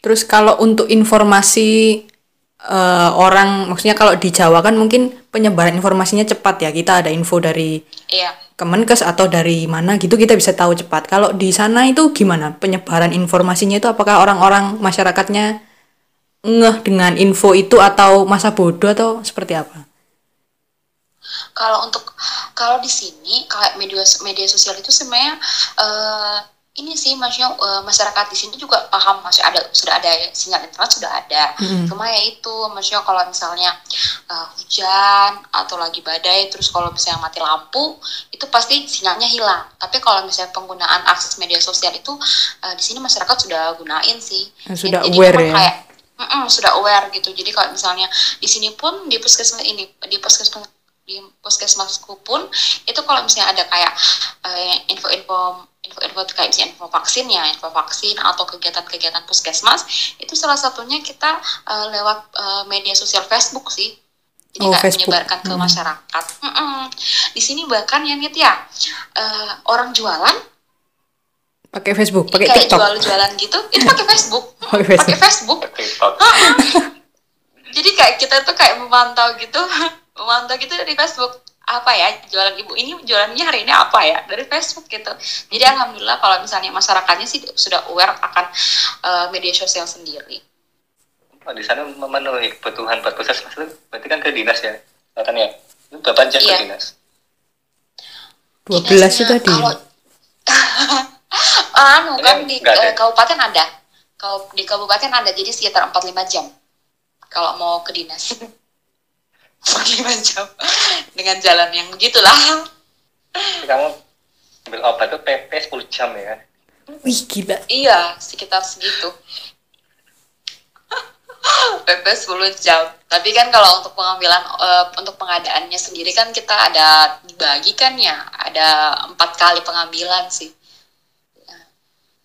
Terus kalau untuk informasi eh, orang, maksudnya kalau di Jawa kan mungkin penyebaran informasinya cepat ya. Kita ada info dari Iya. Kemenkes atau dari mana gitu kita bisa tahu cepat. Kalau di sana itu gimana penyebaran informasinya itu apakah orang-orang masyarakatnya ngeh dengan info itu atau masa bodoh atau seperti apa? Kalau untuk kalau di sini kayak media media sosial itu sebenarnya eh, ini sih maksudnya eh, masyarakat di sini juga paham masih ada sudah ada sinyal internet sudah ada. Cuma ya itu maksudnya kalau misalnya eh, hujan atau lagi badai terus kalau misalnya mati lampu itu pasti sinyalnya hilang. Tapi kalau misalnya penggunaan akses media sosial itu eh, di sini masyarakat sudah gunain sih. Sudah Jadi aware memang ya? kayak Mm-mm, sudah aware gitu. Jadi kalau misalnya di sini pun di puskesmas ini di puskesmas di puskesmasku pun itu kalau misalnya ada kayak eh, info-info info-info kayak misalnya info vaksin ya, info vaksin atau kegiatan-kegiatan puskesmas itu salah satunya kita eh, lewat eh, media sosial Facebook sih. Jadi Oh, kayak menyebarkan ke masyarakat. Mm-mm. Di sini bahkan yang itu ya eh, orang jualan Pakai Facebook, pakai kayak TikTok. jual-jualan gitu itu pakai Facebook. Pakai Facebook. Pakai Facebook. TikTok. jadi kayak kita tuh kayak memantau gitu memantau gitu dari Facebook. Apa ya jualan ibu ini jualannya hari ini apa ya? Dari Facebook gitu. Jadi alhamdulillah kalau misalnya masyarakatnya sih sudah aware akan eh, media sosial sendiri. Oh, di sana memenuhi kebutuhan buat puskesmas itu berarti kan ke dinas ya kan ya? Itu berapa jam Iya. ke dinas 12 itu Dinasnya tadi. kalau anu kan Ini di eh, kabupaten ada. Kalau di kabupaten ada jadi sekitar 45 jam kalau mau ke dinas 45 jam dengan jalan yang begitulah Jadi kamu ambil obat itu PP 10 jam ya Wih, gila. Iya, sekitar segitu. PP 10 jam. Tapi kan kalau untuk pengambilan eh, untuk pengadaannya sendiri kan kita ada dibagi kan ya, ada empat kali pengambilan sih. Ya.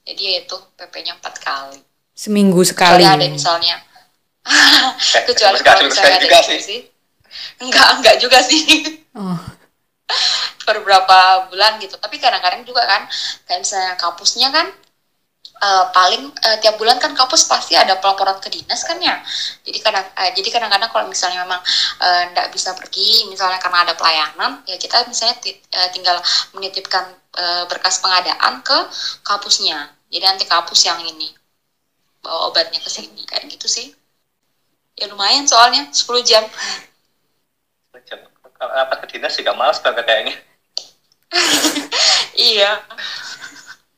Jadi ya itu PP-nya empat kali. Seminggu Kecuali sekali. ada misalnya kecuali sekali- kalau misalnya ada juga sih. Enggak, enggak juga sih. Oh, per berapa bulan gitu. Tapi kadang-kadang juga kan, kayak misalnya kampusnya kan eh, paling eh, tiap bulan kan kampus pasti ada pelaporan ke dinas kan ya. Jadi kadang eh, jadi kadang-kadang kalau misalnya memang tidak bisa pergi, misalnya karena ada pelayanan, ya kita misalnya eh, tinggal menitipkan eh, berkas pengadaan ke kampusnya. Jadi nanti kampus yang ini bawa obatnya ke sini kayak gitu sih. Ya lumayan soalnya 10 jam. 10 jam kalau rapat ke dinas juga males banget kayaknya iya.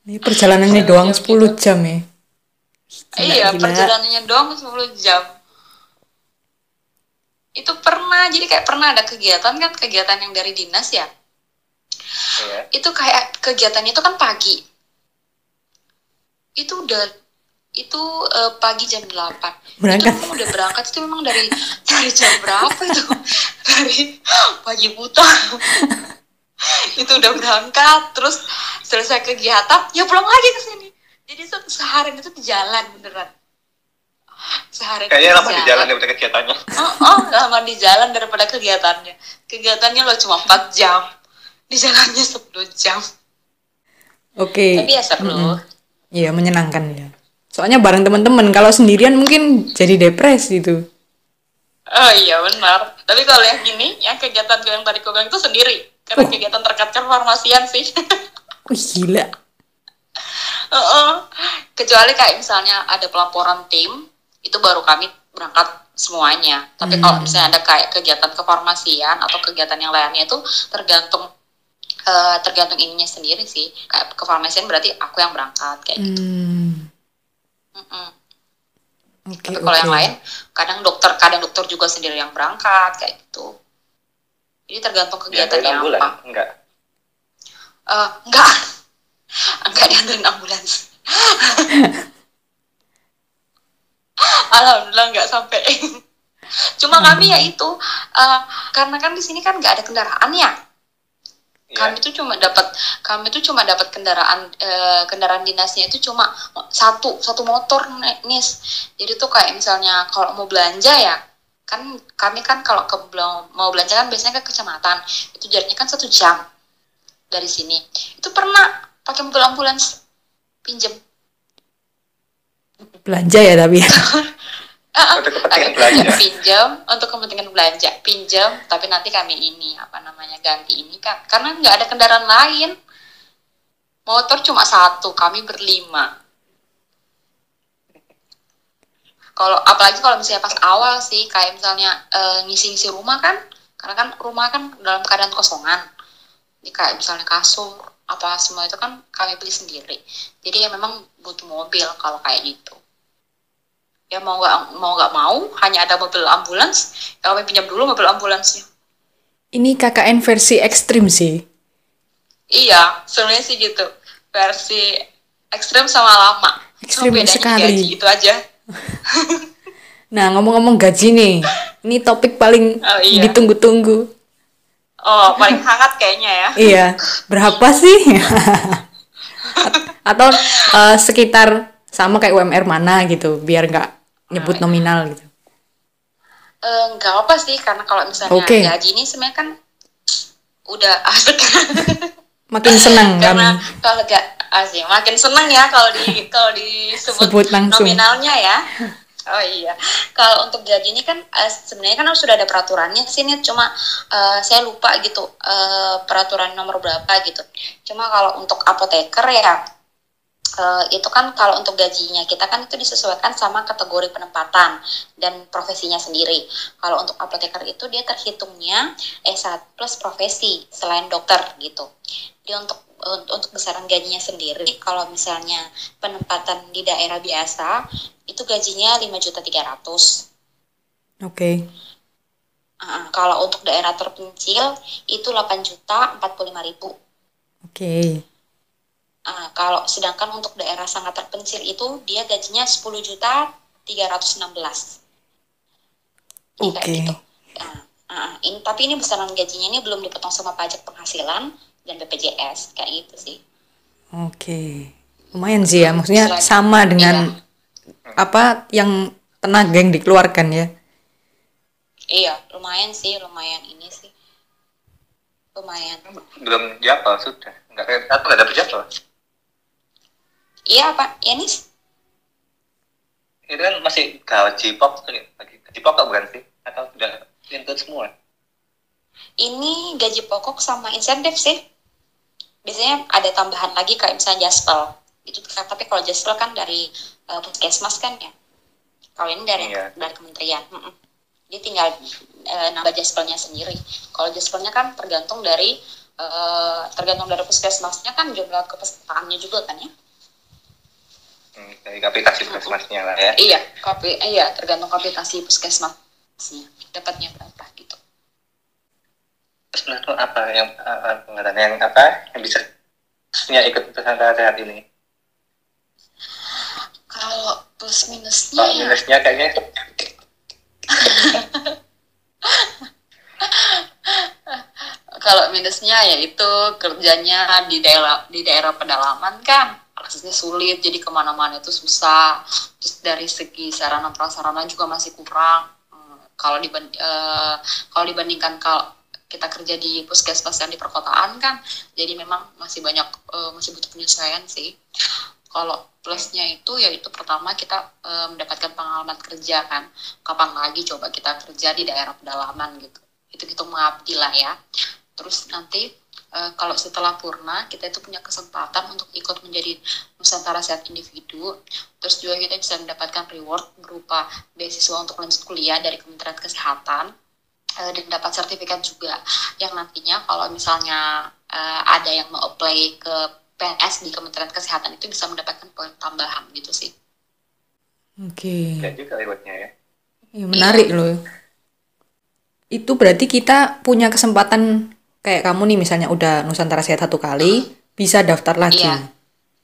ini perjalanannya Sepuluh doang jam 10 jam ya. Gila, iya, gila. perjalanannya doang 10 jam. Itu pernah, jadi kayak pernah ada kegiatan kan, kegiatan yang dari dinas ya. Iya. Itu kayak kegiatannya itu kan pagi. Itu udah itu eh, pagi jam 8. Berangkat. Itu udah berangkat itu memang dari dari jam berapa itu? dari pagi buta. itu udah berangkat terus selesai kegiatan ya pulang lagi ke sini. Jadi se- seharian itu di jalan beneran. Seharian itu kayaknya lama di jalan daripada kegiatannya Oh, oh, lama di jalan daripada kegiatannya. Kegiatannya lo cuma 4 jam. Di jalannya 10 jam. Oke. Tapi ya seru. Mm-mm. Iya, menyenangkan ya. Soalnya bareng teman-teman, kalau sendirian mungkin jadi depresi itu. Oh iya benar. Tapi kalau yang ini, yang kegiatan yang tadi gue bilang itu sendiri. Karena Oh. kegiatan terkait kefarmasian sih. Wih, gila. Heeh. Kecuali kayak misalnya ada pelaporan tim, itu baru kami berangkat semuanya. Tapi kalau misalnya ada kayak kegiatan kefarmasian atau kegiatan yang lainnya itu tergantung eh, tergantung ininya sendiri sih. Kayak kefarmasian berarti aku yang berangkat kayak gitu. Hmm. Mm-mm. Oke, Tapi kalau yang oke. lain, kadang dokter, kadang dokter juga sendiri yang berangkat kayak gitu. Jadi tergantung kegiatannya apa. enggak Eh, enggak, enggak diantarin ambulans. Alhamdulillah enggak sampai. Cuma kami ya itu, eh, karena kan di sini kan nggak ada kendaraan ya. Kami tuh cuma dapat, kami tuh cuma dapat kendaraan, eh, kendaraan dinasnya itu cuma satu, satu motor nis. Jadi tuh kayak misalnya kalau mau belanja ya, kan kami kan kalau ke mau belanja kan biasanya ke kecamatan, itu jaraknya kan satu jam dari sini. Itu pernah pakai mobil ambulans pinjem. belanja ya tapi Untuk kepentingan belanja. pinjam untuk kepentingan belanja. Pinjam tapi nanti kami ini apa namanya ganti ini kan karena nggak ada kendaraan lain. Motor cuma satu kami berlima. Kalau apalagi kalau misalnya pas awal sih kayak misalnya eh, ngisi-ngisi rumah kan. Karena kan rumah kan dalam keadaan kosongan. Jadi kayak misalnya kasur apa semua itu kan kami beli sendiri. Jadi ya memang butuh mobil kalau kayak gitu ya mau nggak mau nggak mau hanya ada mobil ambulans. Kami pinjam dulu mobil ambulansnya. Ini KKN versi ekstrim sih. Iya sebenarnya sih gitu. Versi ekstrim sama lama. Ekstrim Cuma sekali. gaji, itu aja. Nah ngomong-ngomong gaji nih. Ini topik paling Oh, iya. ditunggu-tunggu. Oh paling hangat kayaknya ya. Iya. Berapa sih? Atau eh, sekitar sama kayak UMR mana gitu biar nggak nyebut nominal gitu. Eh, nggak apa sih karena kalau misalnya Oke. gaji ini sebenarnya kan udah asik. Makin senang karena kami kalau gak asik makin seneng ya kalau di kalau disebut Sebut langsung. nominalnya ya. Oh iya. Kalau untuk gaji ini kan eh, sebenarnya kan sudah ada peraturannya sih nih cuma eh, saya lupa gitu eh, peraturan nomor berapa gitu. Cuma kalau untuk apoteker ya eh, itu kan kalau untuk gajinya kita kan itu disesuaikan sama kategori penempatan dan profesinya sendiri. Kalau untuk apoteker itu dia terhitungnya S1 plus profesi selain dokter gitu. Dia untuk un- untuk besaran gajinya sendiri kalau misalnya penempatan di daerah biasa itu gajinya 5.300. oke Uh, kalau untuk daerah terpencil itu 8 juta 45 ribu. oke Ah, kalau sedangkan untuk daerah sangat terpencil itu dia gajinya 10 juta 316. Jadi kayak Oke. gitu. Ah, ah, ini tapi ini besaran gajinya ini belum dipotong sama pajak penghasilan dan BPJS kayak gitu sih. Oke, lumayan sih ya. Maksudnya Selain- sama dengan apa yang tenaga yang dikeluarkan ya. Iya, lumayan sih, lumayan ini sih. Lumayan. belum jadwal sudah nggak atau nggak dapet jadwal Iya, Pak. Ya nih. itu kan masih gaji pokok lagi gaji pokok bukan sih atau sudah include semua Ini gaji pokok sama insentif sih. Biasanya ada tambahan lagi kayak misalnya jaspel. Itu tapi kalau jaspel kan dari eh, puskesmas kan ya. Kalau ini dari Iya. dari kementerian. Mm-mm. Dia tinggal eh, nambah jaspelnya sendiri. Kalau jaspelnya kan tergantung dari eh, tergantung dari puskesmasnya kan jumlah kepesertaannya juga kan ya. Hmm, dari kapitasi puskesmasnya lah ya. Iya, kopi, iya tergantung kapitasi puskesmasnya. Dapatnya berapa gitu. lo apa yang uh, pengetahuan yang apa yang bisa nya ikut pesantren sehat ini? Kalau plus minusnya kalau ya, minusnya kayaknya kalau minusnya yaitu kerjanya di daerah di daerah pedalaman kan aksesnya sulit jadi ke mana-mana itu susah. Terus dari segi sarana prasarana juga masih kurang. Hmm, kalau diband eh, kalau dibandingkan kalau kita kerja di puskesmas yang di perkotaan kan jadi memang masih banyak eh, masih butuh penyesuaian sih. Kalau plusnya itu yaitu pertama kita eh, mendapatkan pengalaman kerja kan. Kapan lagi coba kita kerja di daerah pedalaman gitu. Itu gitu mengabdi lah ya. Terus nanti eh, kalau setelah purna kita itu punya kesempatan untuk ikut menjadi Nusantara Sehat Individu. Terus juga kita bisa mendapatkan reward berupa beasiswa untuk lanjut kuliah dari Kementerian Kesehatan eh, dan dapat sertifikat juga. Yang nantinya kalau misalnya eh, ada yang mau apply ke PNS di Kementerian Kesehatan itu bisa mendapatkan poin tambahan gitu sih. Oke, kayak juga rewardnya ya. Ya, menarik loh. Itu berarti kita punya kesempatan kayak kamu nih misalnya udah Nusantara Sehat satu kali, bisa daftar lagi. Iya.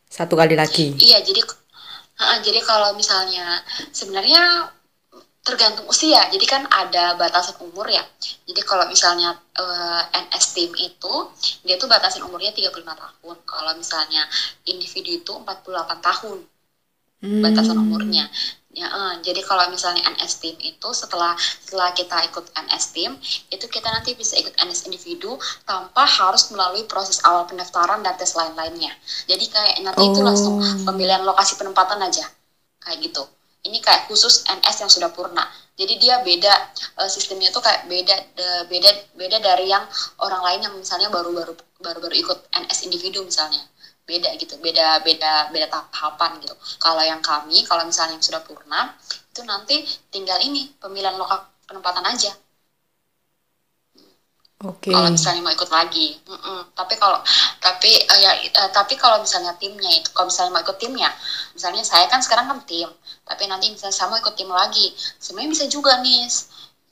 Satu kali lagi. Iya, jadi uh, jadi kalau misalnya sebenarnya tergantung usia. Jadi kan ada batasan umur ya. Jadi kalau misalnya eh, NS team itu dia tuh batasan umurnya 35 tahun. Kalau misalnya individu itu 48 tahun batasan Hmm. umurnya. Ya, eh, jadi kalau misalnya NS team itu setelah setelah kita ikut NS team itu kita nanti bisa ikut NS individu tanpa harus melalui proses awal pendaftaran dan tes lain-lainnya. Jadi kayak nanti itu Oh. langsung pemilihan lokasi penempatan aja. kayak gitu ini kayak khusus NS yang sudah purna jadi dia beda uh, sistemnya tuh kayak beda de, beda beda dari yang orang lain yang misalnya baru-baru baru-baru ikut NS individu misalnya beda gitu beda beda beda tahapan gitu. Kalau yang kami kalau misalnya yang sudah purna itu nanti tinggal ini pemilihan lokal penempatan aja. Oke. kalau misalnya mau ikut lagi Mm-mm. tapi kalau tapi uh, ya uh, tapi kalau misalnya timnya itu kalau misalnya mau ikut timnya misalnya saya kan sekarang kan tim tapi nanti misalnya saya mau ikut tim lagi sebenarnya bisa juga nih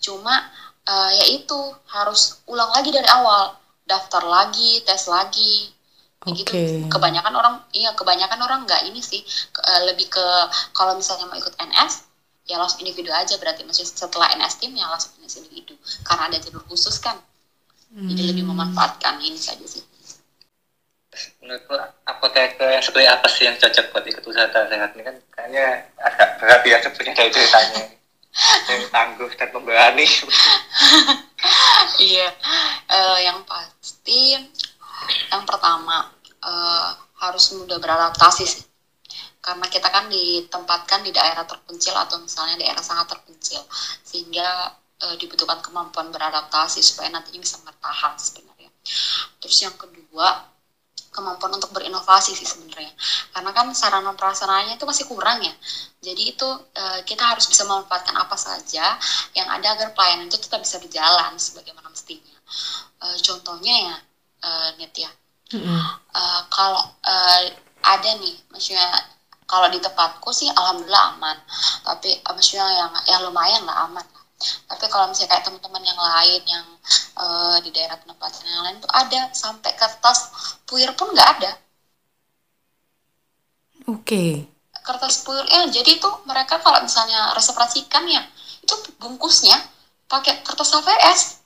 cuma uh, ya itu harus ulang lagi dari awal. Daftar lagi tes lagi Kayak gitu. Oke. kebanyakan orang iya kebanyakan orang nggak ini sih. Ke- uh, lebih ke kalau misalnya mau ikut NS ya langsung individu aja. Berarti maksudnya setelah NS tim ya langsung NS individu. Karena ada jalur khusus kan. Jadi lebih memanfaatkan ini saja sih. Menurutku apoteker yang seperti apa sih yang cocok buat ikut usaha sehat ini kan kayaknya agak berat ya sebenarnya dari ceritanya. Yang tangguh dan pemberani iya. Eh, yang pasti yang pertama eh, harus mudah beradaptasi sih. Karena kita kan ditempatkan di daerah terpencil atau misalnya daerah sangat terpencil. Sehingga eh, dibutuhkan kemampuan beradaptasi supaya nantinya bisa bertahan sebenarnya. Terus yang kedua kemampuan untuk berinovasi sih sebenarnya. Karena kan sarana prasarananya itu masih kurang ya. Jadi itu eh, kita harus bisa memanfaatkan apa saja yang ada agar pelayanan itu tetap bisa berjalan sebagaimana mestinya. Eh, contohnya ya eh, Net ya. Eh, kalau eh, ada nih maksudnya kalau di tempatku sih alhamdulillah aman. Tapi maksudnya yang yang lumayan lah aman. Tapi kalau misalnya kayak teman-teman yang lain yang eh, di daerah penempatan yang lain tuh ada sampai kertas puir pun nggak ada. Oke. kertas puir eh jadi tuh mereka kalau misalnya resep racikan ya itu bungkusnya pakai kertas HVS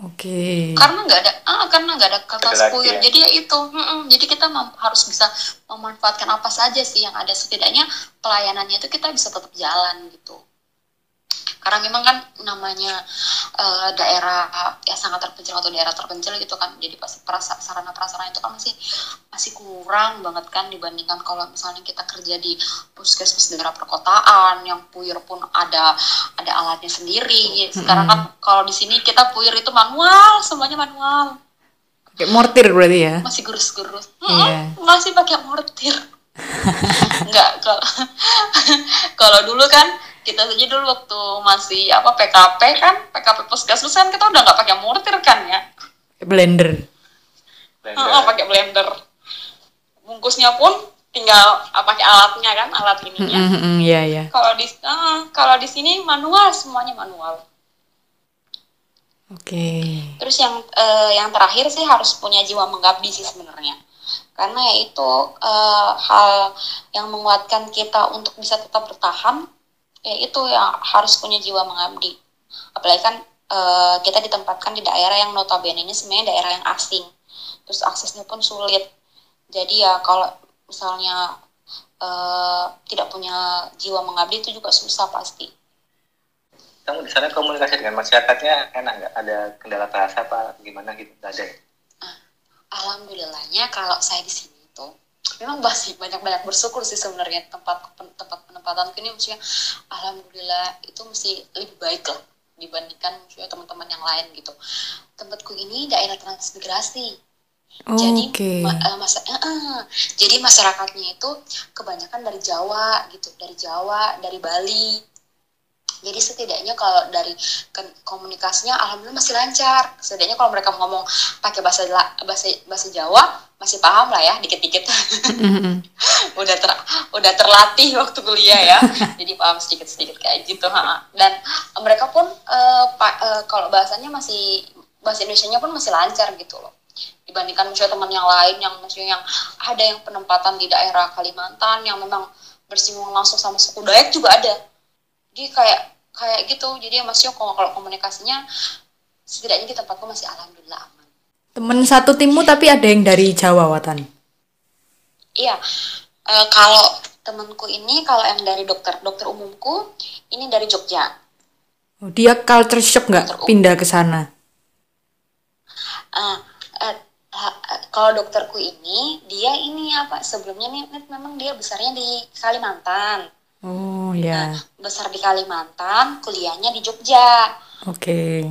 Oke. karena nggak ada ah, karena nggak ada kertas lagi puir ya? jadi ya itu mm-mm. jadi kita mem- harus bisa memanfaatkan apa saja sih yang ada setidaknya pelayanannya itu kita bisa tetap jalan gitu karena memang kan namanya eh, daerah ya sangat terpencil atau daerah terpencil gitu kan jadi pasti perasa, sarana prasarana itu kan masih masih kurang banget kan dibandingkan kalau misalnya kita kerja di puskesmas daerah perkotaan yang puir pun ada ada alatnya sendiri. Sekarang kan kalau di sini kita puir itu manual semuanya manual. Kayak mortir berarti ya. masih gerus-gerus. Mm-mm, masih pakai mortir. Nggak kalau kalau dulu kan kita saja dulu waktu masih apa PKP kan PKP puskesmas kan kita udah nggak pakai mortir kan ya Blender. Dan, Heeh, pakai blender bungkusnya pun tinggal ah, pakai alatnya kan alat ininya Mm-mm, Iya iya. kalau di eh, kalau di sini manual semuanya manual Oke. Terus yang eh, yang terakhir sih harus punya jiwa mengabdi sih sebenarnya. Karena ya itu eh, hal yang menguatkan kita untuk bisa tetap bertahan, ya itu yang harus punya jiwa mengabdi. Apalagi kan eh, kita ditempatkan di daerah yang notabene ini sebenarnya daerah yang asing. Terus aksesnya pun sulit. Jadi ya kalau misalnya eh, tidak punya jiwa mengabdi itu juga susah pasti. kamu di sana komunikasi dengan masyarakatnya enak nggak ada kendala bahasa apa gimana gitu nggak ada ya? Alhamdulillahnya kalau saya di sini itu memang masih banyak-banyak bersyukur sih sebenarnya tempat tempat penempatan ini maksudnya alhamdulillah itu mesti lebih baik lah dibandingkan maksudnya teman-teman yang lain gitu. Tempatku ini daerah transmigrasi. Jadi Oke. ma- eh, masa eh, eh. jadi masyarakatnya itu kebanyakan dari Jawa gitu, dari Jawa, dari Bali. Jadi setidaknya kalau dari komunikasinya alhamdulillah masih lancar. Setidaknya kalau mereka ngomong pakai bahasa bahasa bahasa Jawa masih paham lah ya dikit-dikit. Udah ter udah terlatih waktu kuliah ya. Jadi paham sedikit-sedikit kayak gitu, ha. Dan mereka pun pa- eh, kalau bahasanya masih bahasa Indonesianya pun masih lancar gitu loh dibandingkan misalnya teman yang lain yang maksudnya yang ada yang penempatan di daerah Kalimantan yang memang bersinggungan langsung sama suku Dayak juga ada jadi kayak kayak gitu. Jadi ya maksudnya kalau, kalau komunikasinya setidaknya di tempatku masih alhamdulillah aman. Temen satu timmu tapi ada yang dari Jawa Watan. iya. Eh, kalau temanku ini kalau yang dari dokter dokter umumku ini dari Jogja. Oh, dia culture shock nggak pindah ke sana? Eh, kalau dokterku ini dia ini apa sebelumnya nih memang dia besarnya di Kalimantan Oh ya. besar di Kalimantan kuliahnya di Jogja Oke.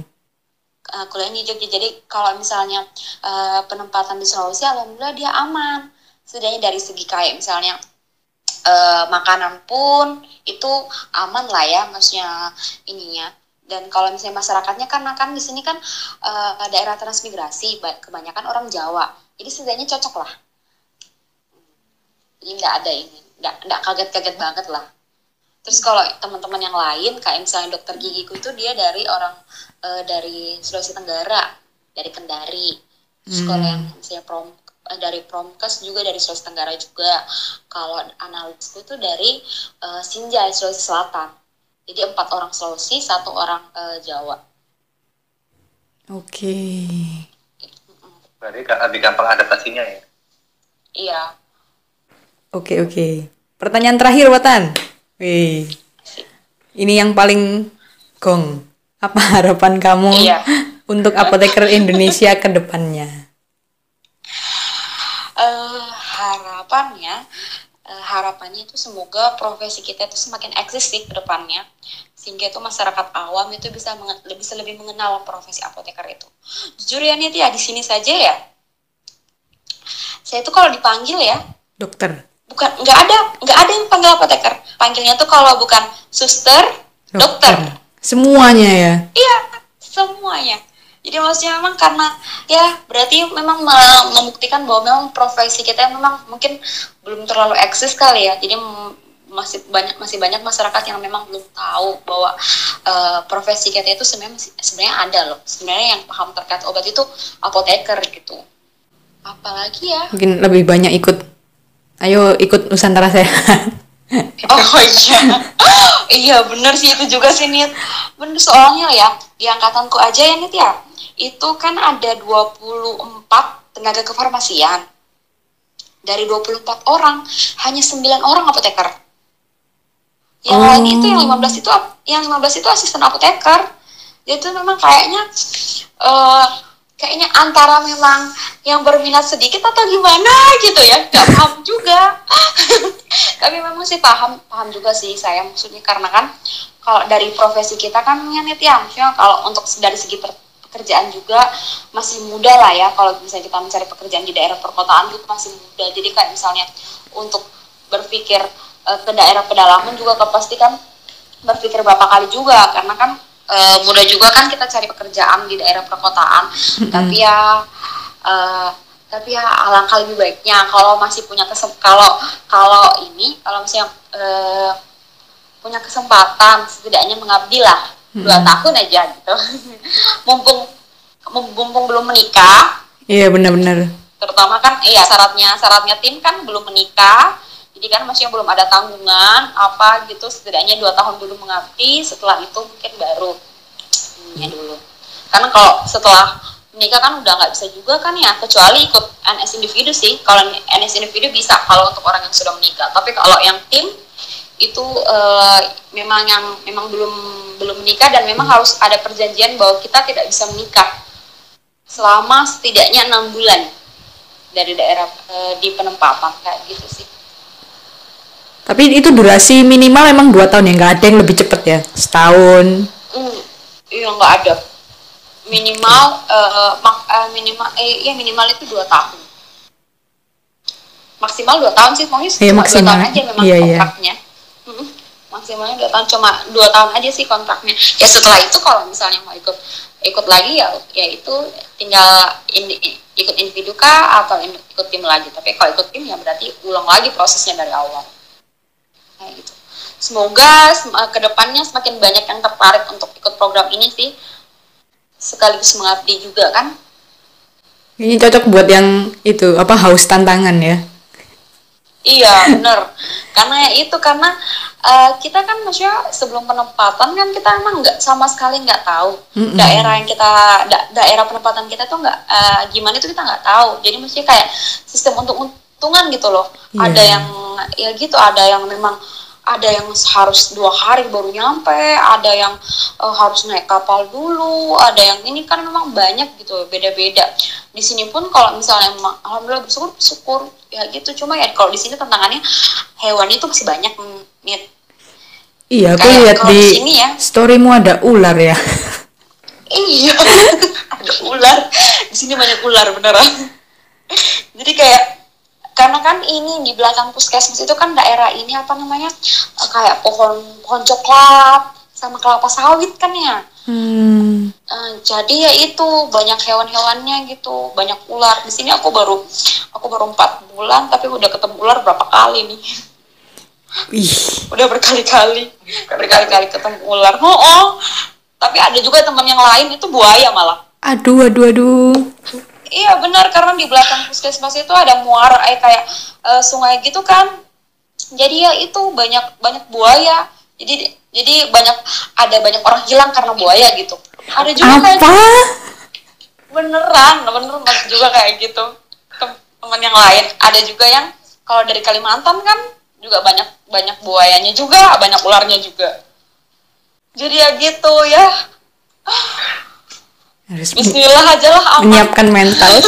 uh, kuliahnya di Jogja. Jadi kalau misalnya uh, penempatan di Sulawesi, alhamdulillah dia aman. Setidaknya dari segi kayak misalnya uh, makanan pun itu aman lah ya, maksudnya ininya. Dan kalau misalnya masyarakatnya karena kan di sini kan uh, daerah transmigrasi, ba- kebanyakan orang Jawa. Jadi setidaknya cocok lah. Jadi nggak ada ini, nggak nggak kaget-kaget banget lah. Terus kalau teman-teman yang lain kayak misalnya dokter gigiku itu dia dari orang eh, dari Sulawesi Tenggara, dari Kendari. Terus kalau yang misalnya prom eh, dari Promkes juga dari Sulawesi Tenggara juga. Kalau analisku itu dari eh, Sinjai Sulawesi Selatan. Jadi empat orang Sulawesi, satu orang eh, Jawa. Oke. Berarti kan lebih gampang adaptasinya ya. Iya. Oke oke. Pertanyaan terakhir Watan. Wih. Ini yang paling gong. Apa harapan kamu Iya. untuk apoteker Indonesia ke depannya? eh harapannya eh, harapannya itu semoga profesi kita itu semakin eksis sih ke depannya sehingga itu masyarakat awam itu bisa bisa lebih mengenal profesi apoteker itu jujur ya ya di sini saja ya saya itu kalau dipanggil ya Dokter. Bukan nggak ada nggak ada yang panggil apoteker panggilnya tuh kalau bukan suster dokter Semuanya ya. Iya, semuanya. Jadi maksudnya memang karena ya berarti memang me- membuktikan bahwa memang profesi kita memang mungkin belum terlalu eksis kali ya. Jadi masih banyak masih banyak masyarakat yang memang belum tahu bahwa eh, profesi kita itu sebenarnya sebenarnya ada loh. Sebenarnya yang paham terkait obat itu apoteker gitu. Apalagi ya? Mungkin lebih banyak ikut. Ayo ikut Nusantara Sehat. Oh iya, iya bener sih itu juga sih Nit. Bener soalnya ya di angkatanku aja ya Nit ya, itu kan ada 24 tenaga kefarmasian. Dari 24 orang, hanya 9 orang apoteker. Yang Oh. lain itu yang 15 itu yang 15 itu asisten apoteker. Dia tuh memang kayaknya eh kayaknya antara memang yang berminat sedikit atau gimana gitu ya, nggak paham juga. tapi memang sih paham paham juga sih saya maksudnya. Karena kan kalau dari profesi kita kan ya Nit, ya maksudnya kalau untuk dari segi pekerjaan juga masih muda lah ya. Kalau misalnya kita mencari pekerjaan di daerah perkotaan itu masih muda. Jadi kayak misalnya untuk berpikir eh, ke daerah pedalaman juga pasti kan berpikir berapa kali juga. Karena kan eh, mudah juga kan kita cari pekerjaan di daerah perkotaan. Tapi ya eh, tapi ya alangkah lebih baiknya kalau masih punya kesem kalau kalau ini kalau misalnya eh, punya kesempatan setidaknya mengabdi lah. Dua tahun aja gitu. Mumpung mumpung belum menikah. Iya benar-benar. terutama kan iya syaratnya syaratnya tim kan belum menikah jadi kan masih belum ada tanggungan apa gitu setidaknya dua tahun dulu mengabdi setelah itu mungkin baru ininya dulu. Karena kalau setelah menikah kan udah nggak bisa juga kan ya kecuali ikut NS individu sih. Kalau NS individu bisa kalau untuk orang yang sudah menikah. Tapi kalau yang tim itu eh, memang yang memang belum belum menikah dan memang harus ada perjanjian bahwa kita tidak bisa menikah selama setidaknya enam bulan dari daerah eh, di penempatan kayak gitu sih. Tapi itu durasi minimal emang dua tahun ya, nggak ada yang lebih cepet ya, setahun. Hmm, iya nggak ada. Minimal eh, mak- eh, minimal eh ya minimal itu dua tahun. Maksimal dua tahun sih, pokoknya Iya, cuma maksimal. dua tahun aja memang Iya, iya. kontraknya. Mm-mm. Maksimalnya dua tahun, cuma dua tahun aja sih kontraknya. Ya setelah itu kalau misalnya mau ikut ikut lagi ya ya itu tinggal indi- ikut individu kah atau in- ikut tim lagi. Tapi kalau ikut tim ya berarti ulang lagi prosesnya dari awal. Kayak gitu. Semoga sem- eh, ke depannya semakin banyak yang tertarik untuk ikut program ini sih. Sekaligus mengabdi juga kan. Ini cocok buat yang itu apa haus tantangan ya. Iya bener. karena itu karena eh, kita kan maksudnya sebelum penempatan kan kita emang nggak sama sekali nggak tahu Mm-mm. daerah yang kita da- daerah penempatan kita tuh nggak eh, gimana itu kita nggak tahu. Jadi mesti kayak sistem untuk untungan gitu loh. Iya. Ada yang ya gitu, ada yang memang ada yang harus dua hari baru nyampe ada yang uh, harus naik kapal dulu ada yang ini kan memang banyak gitu beda-beda di sini pun kalau misalnya alhamdulillah bersyukur bersyukur ya gitu cuma ya kalau di sini tantangannya hewan itu masih banyak nih Iya, aku Kayak lihat di sini ya. storymu ada ular ya. Iya, ada ular. Di sini banyak ular beneran. Jadi kayak karena kan ini di belakang puskesmas itu kan daerah ini apa namanya kayak pohon pohon coklat sama kelapa sawit kan ya. Hmm. Eh, jadi ya itu banyak hewan-hewannya gitu, banyak ular. Di sini aku baru aku baru empat bulan tapi udah ketemu ular berapa kali nih. Ih, Udah berkali-kali, berkali-kali ketemu ular. Oh, oh. Tapi ada juga teman yang lain itu buaya malah. aduh, aduh, aduh. Iya benar karena di belakang puskesmas itu ada muara eh kayak eh, sungai gitu kan. Jadi ya itu banyak banyak buaya. Jadi jadi banyak ada banyak orang hilang karena buaya gitu. Ada juga kayak Apa? beneran beneran banget juga kayak gitu. Tem- Teman yang lain ada juga yang kalau dari Kalimantan kan juga banyak banyak buayanya juga, banyak ularnya juga. Jadi ya gitu ya. Harus Bismillah aja lah aman. menyiapkan mental.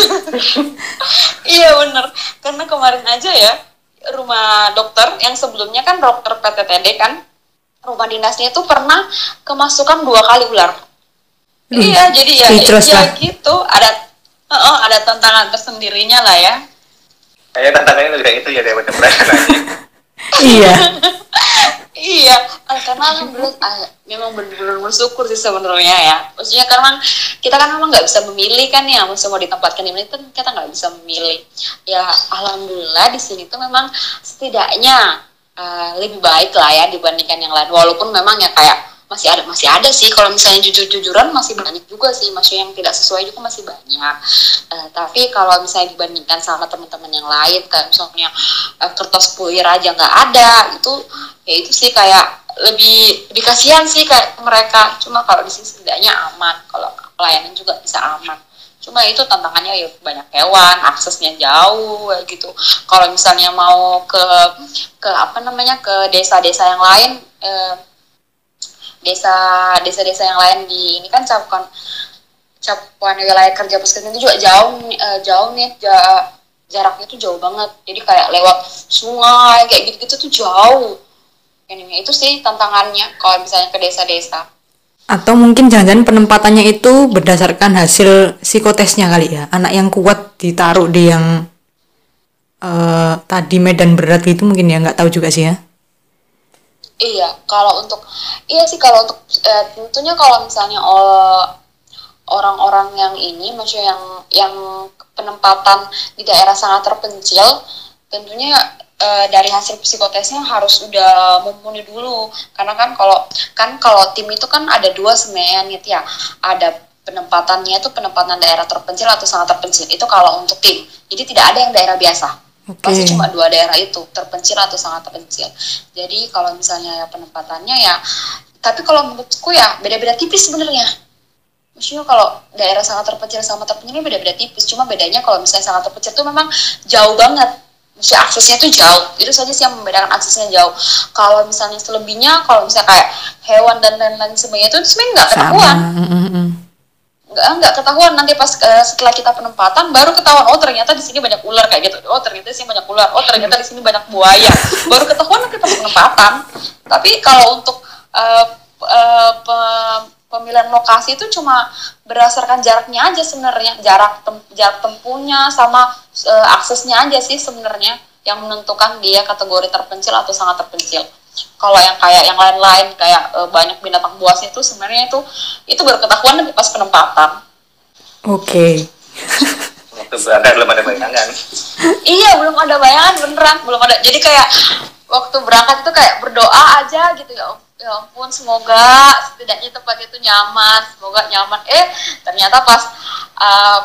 Iya bener, karena kemarin aja ya rumah dokter yang sebelumnya kan dokter PTTD kan rumah dinasnya itu pernah kemasukan dua kali ular. Hmm, iya, jadi ya, ya lah. gitu ada Heeh, ada tantangan tersendirinya lah ya. Kayaknya tantangannya lebih kayak itu ya daripada aja. iya. iya, eh, karena alhamdulillah ah, memang benar-benar bersyukur sih sebenarnya ya. Maksudnya karena kita kan memang nggak bisa memilih kan ya, maksudnya mau ditempatkan di mana itu kita nggak bisa memilih. Ya alhamdulillah di sini tuh memang setidaknya eh, lebih baik lah ya dibandingkan yang lain. Walaupun memang ya kayak masih ada masih ada sih. Kalau misalnya jujur-jujuran masih banyak juga sih. Maksudnya yang tidak sesuai juga masih banyak. Eh, tapi kalau misalnya dibandingkan sama teman-teman yang lain kayak misalnya eh, kertas puir aja nggak ada itu ya itu sih kayak lebih lebih kasihan sih kayak mereka. Cuma kalau di sini setidaknya aman. Kalau pelayanan juga bisa aman. Cuma itu tantangannya ya banyak hewan aksesnya jauh gitu. Kalau misalnya mau ke ke apa namanya ke desa-desa yang lain eh, desa desa-desa yang lain di ini kan cakupan cakupan wilayah kerja puskesmas itu juga jauh eh, jauh nih ja- jaraknya tuh jauh banget jadi kayak lewat sungai kayak gitu gitu tuh jauh ini itu sih tantangannya kalau misalnya ke desa-desa Atau mungkin jangan-jangan penempatannya itu berdasarkan hasil psikotesnya kali ya. Anak yang kuat ditaruh di yang eh, tadi medan berat gitu mungkin ya nggak tahu juga sih ya. Iya, kalau untuk iya sih kalau untuk eh, tentunya kalau misalnya oh, orang-orang yang ini maksudnya yang yang penempatan di daerah sangat terpencil, tentunya eh, dari hasil psikotesnya harus udah mumpuni dulu. Karena kan kalau kan kalau tim itu kan ada dua sebenarnya nih ya. Ada penempatannya itu penempatan daerah terpencil atau sangat terpencil itu kalau untuk tim. Jadi tidak ada yang daerah biasa Oke. pasti cuma dua daerah itu terpencil atau sangat terpencil. Jadi kalau misalnya ya penempatannya ya tapi kalau menurutku ya beda-beda tipis sebenarnya. Maksudnya kalau daerah sangat terpencil sama terpencil ini beda-beda tipis. Cuma bedanya kalau misalnya sangat terpencil itu memang jauh banget. Maksudnya aksesnya tuh jauh. Itu saja sih yang membedakan aksesnya jauh. Kalau misalnya selebihnya kalau misalnya kayak hewan dan lain-lain sebagainya itu sebenarnya nggak ketahuan. Mm. Nggak nggak ketahuan. Nanti pas eh, setelah kita penempatan baru ketahuan oh ternyata di sini banyak ular kayak gitu. Oh ternyata sini banyak ular. Oh ternyata di sini banyak buaya. Baru ketahuan nanti pas penempatan. Tapi kalau untuk eh, eh, pe- pemilihan lokasi itu cuma berdasarkan jaraknya aja sebenarnya. Jarak tem- jarak tempuhnya sama eh, aksesnya aja sih sebenarnya yang menentukan dia kategori terpencil atau sangat terpencil kalau yang kayak yang lain-lain kayak eh, banyak binatang buas itu sebenarnya itu itu baru ketahuan nanti pas penempatan Oke. Waktu berangkat belum ada bayangan. iya belum ada bayangan beneran belum ada jadi kayak waktu berangkat itu kayak berdoa aja gitu ya ya ampun semoga setidaknya tempat itu nyaman semoga nyaman eh ternyata pas eh,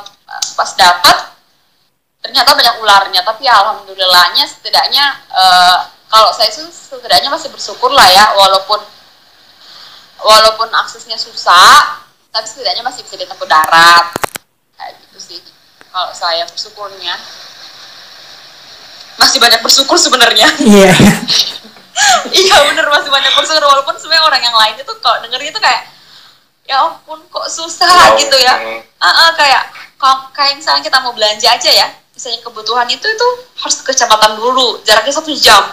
pas dapat ternyata banyak ularnya tapi alhamdulillahnya setidaknya eh, kalau saya sih setidaknya masih bersyukur lah ya walaupun walaupun aksesnya susah tapi setidaknya masih bisa ditempuh darat kayak gitu sih kalau saya bersyukurnya masih banyak bersyukur sebenarnya Iya. iya bener masih banyak bersyukur walaupun sebenarnya orang yang lain itu kok dengernya itu kayak ya ampun kok susah Wow. gitu ya. Ah, ah, kayak kalau- kayak misalnya kita mau belanja aja ya misalnya kebutuhan itu itu harus ke kecamatan dulu jaraknya satu jam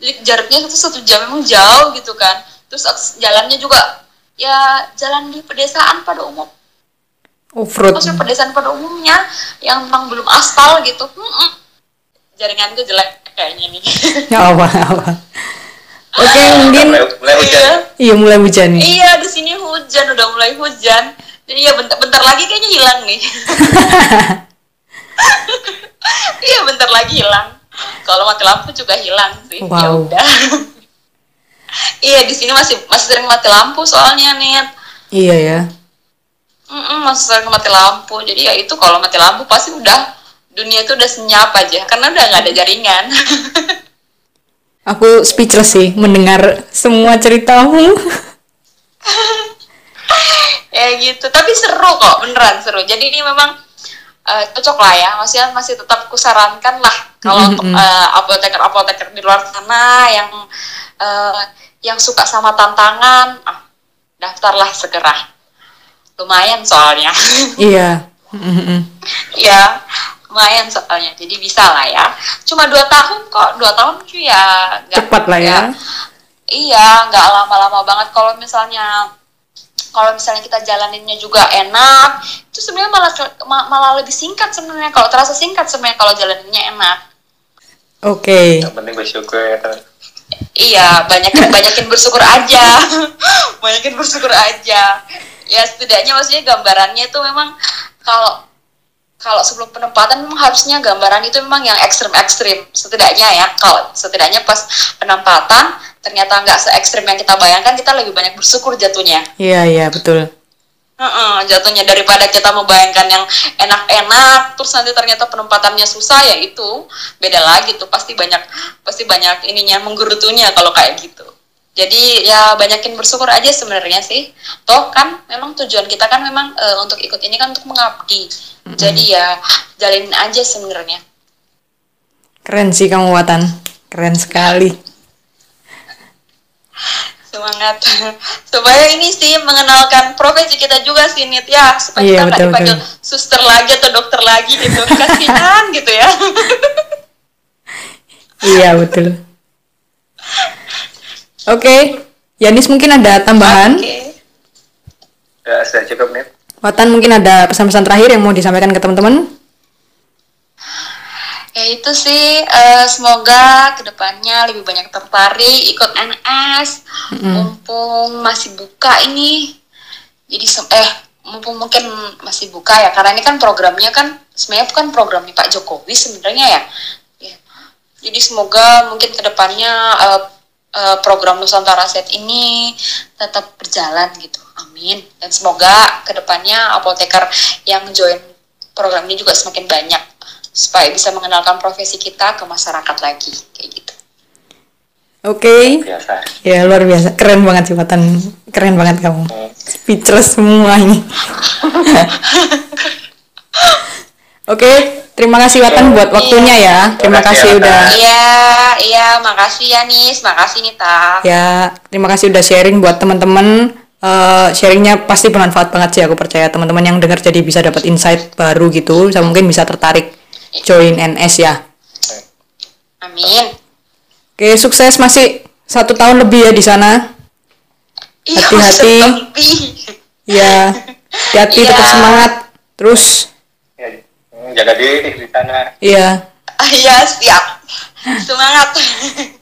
jadi jaraknya itu satu jam memang jauh gitu kan terus jalannya juga ya jalan di pedesaan pada umum Off-road. maksudnya pedesaan pada umumnya yang memang belum aspal gitu Mm-mm. jaringan gue jelek kayaknya nih Nggak apa, nggak apa. Oke, mungkin mulai, mulai hujan Iya. iya mulai hujan nih. Iya, di sini hujan, udah mulai hujan. Jadi ya bentar, bentar lagi kayaknya hilang nih. iya, bentar lagi hilang. Kalau mati lampu juga hilang sih. Ya Wow. udah. iya, di sini masih masih sering mati lampu soalnya nih. Iya ya. Mm-mm, masih sering mati lampu. Jadi ya itu kalau mati lampu pasti udah dunia itu udah senyap aja karena udah nggak ada jaringan. Aku speechless sih mendengar semua ceritamu. ya gitu tapi seru kok beneran seru jadi ini memang eh, cocok lah ya. Maksudnya masih tetap kusarankan lah kalau untuk eh, apoteker apoteker di luar sana yang eh, yang suka sama tantangan. Ah, daftarlah segera. Lumayan soalnya. Iya. Mm-mm. ya lumayan soalnya. Jadi bisa lah ya. Cuma dua tahun kok. Dua tahun cuy ya nggak- Cepat lah ya. nggak- iya nggak lama-lama banget. Kalau misalnya kalau misalnya kita jalaninnya juga enak itu sebenarnya malah ma- malah lebih singkat sebenarnya kalau terasa singkat sebenarnya kalau jalaninnya enak. Oke. yang penting bersyukur ya kan iya banyakin banyakin bersyukur aja. Banyakin bersyukur aja. Ya setidaknya maksudnya gambarannya itu memang kalau kalau sebelum penempatan memang harusnya gambaran itu memang yang ekstrim ekstrim setidaknya ya kalau setidaknya pas penempatan ternyata nggak se ekstrim yang kita bayangkan kita lebih banyak bersyukur jatuhnya. Iya iya betul. Heeh, jatuhnya daripada kita membayangkan yang enak-enak terus nanti ternyata penempatannya susah ya itu beda lagi tuh. Pasti banyak pasti banyak ininya menggerutunya kalau kayak gitu jadi ya banyakin bersyukur aja sebenarnya sih toh kan memang tujuan kita kan memang eh, untuk ikut ini kan untuk mengabdi jadi ya jalin aja sebenarnya Keren sih kamu Watan. Keren sekali. semangat supaya ini sih mengenalkan profesi kita juga sih Nit ya supaya Iya, kita nggak betul, dipanggil betul. suster lagi atau dokter lagi gitu kasihan gitu ya Iya betul. Oke. Yanis mungkin ada tambahan. Oke. ya sudah cukup nih Watan mungkin ada pesan-pesan terakhir yang mau disampaikan ke teman-teman. Ya itu sih eh, semoga ke depannya lebih banyak tertarik ikut NS mumpung masih buka ini jadi eh mumpung mungkin masih buka ya karena ini kan programnya kan sebenarnya bukan programnya Pak Jokowi sebenarnya ya. Ya. Jadi semoga mungkin ke depannya eh, eh, program Nusantara Set ini tetap berjalan gitu. Amin. Dan semoga ke depannya apoteker yang join program ini juga semakin banyak supaya bisa mengenalkan profesi kita ke masyarakat lagi kayak gitu. Oke. biasa Ya luar biasa. Keren banget sih Watan. Keren banget kamu. Speechless semua ini. Oke. Terima kasih Watan buat waktunya ya. Terima Terima kasih, udah Iya, iya, makasih ya Nis, makasih Nita. Ya, terima kasih udah sharing buat teman-teman. Eh, sharingnya pasti bermanfaat banget sih aku percaya teman-teman yang dengar jadi bisa dapat insight baru gitu, bisa mungkin bisa tertarik join NS ya. Amin. Oke, sukses masih satu tahun lebih ya di sana. Iya, Hati-hati. sedih. Ya, hati-hati Iya. tetap semangat. Terus, jaga diri di sana iya. Ah, Iya, siap. Semangat.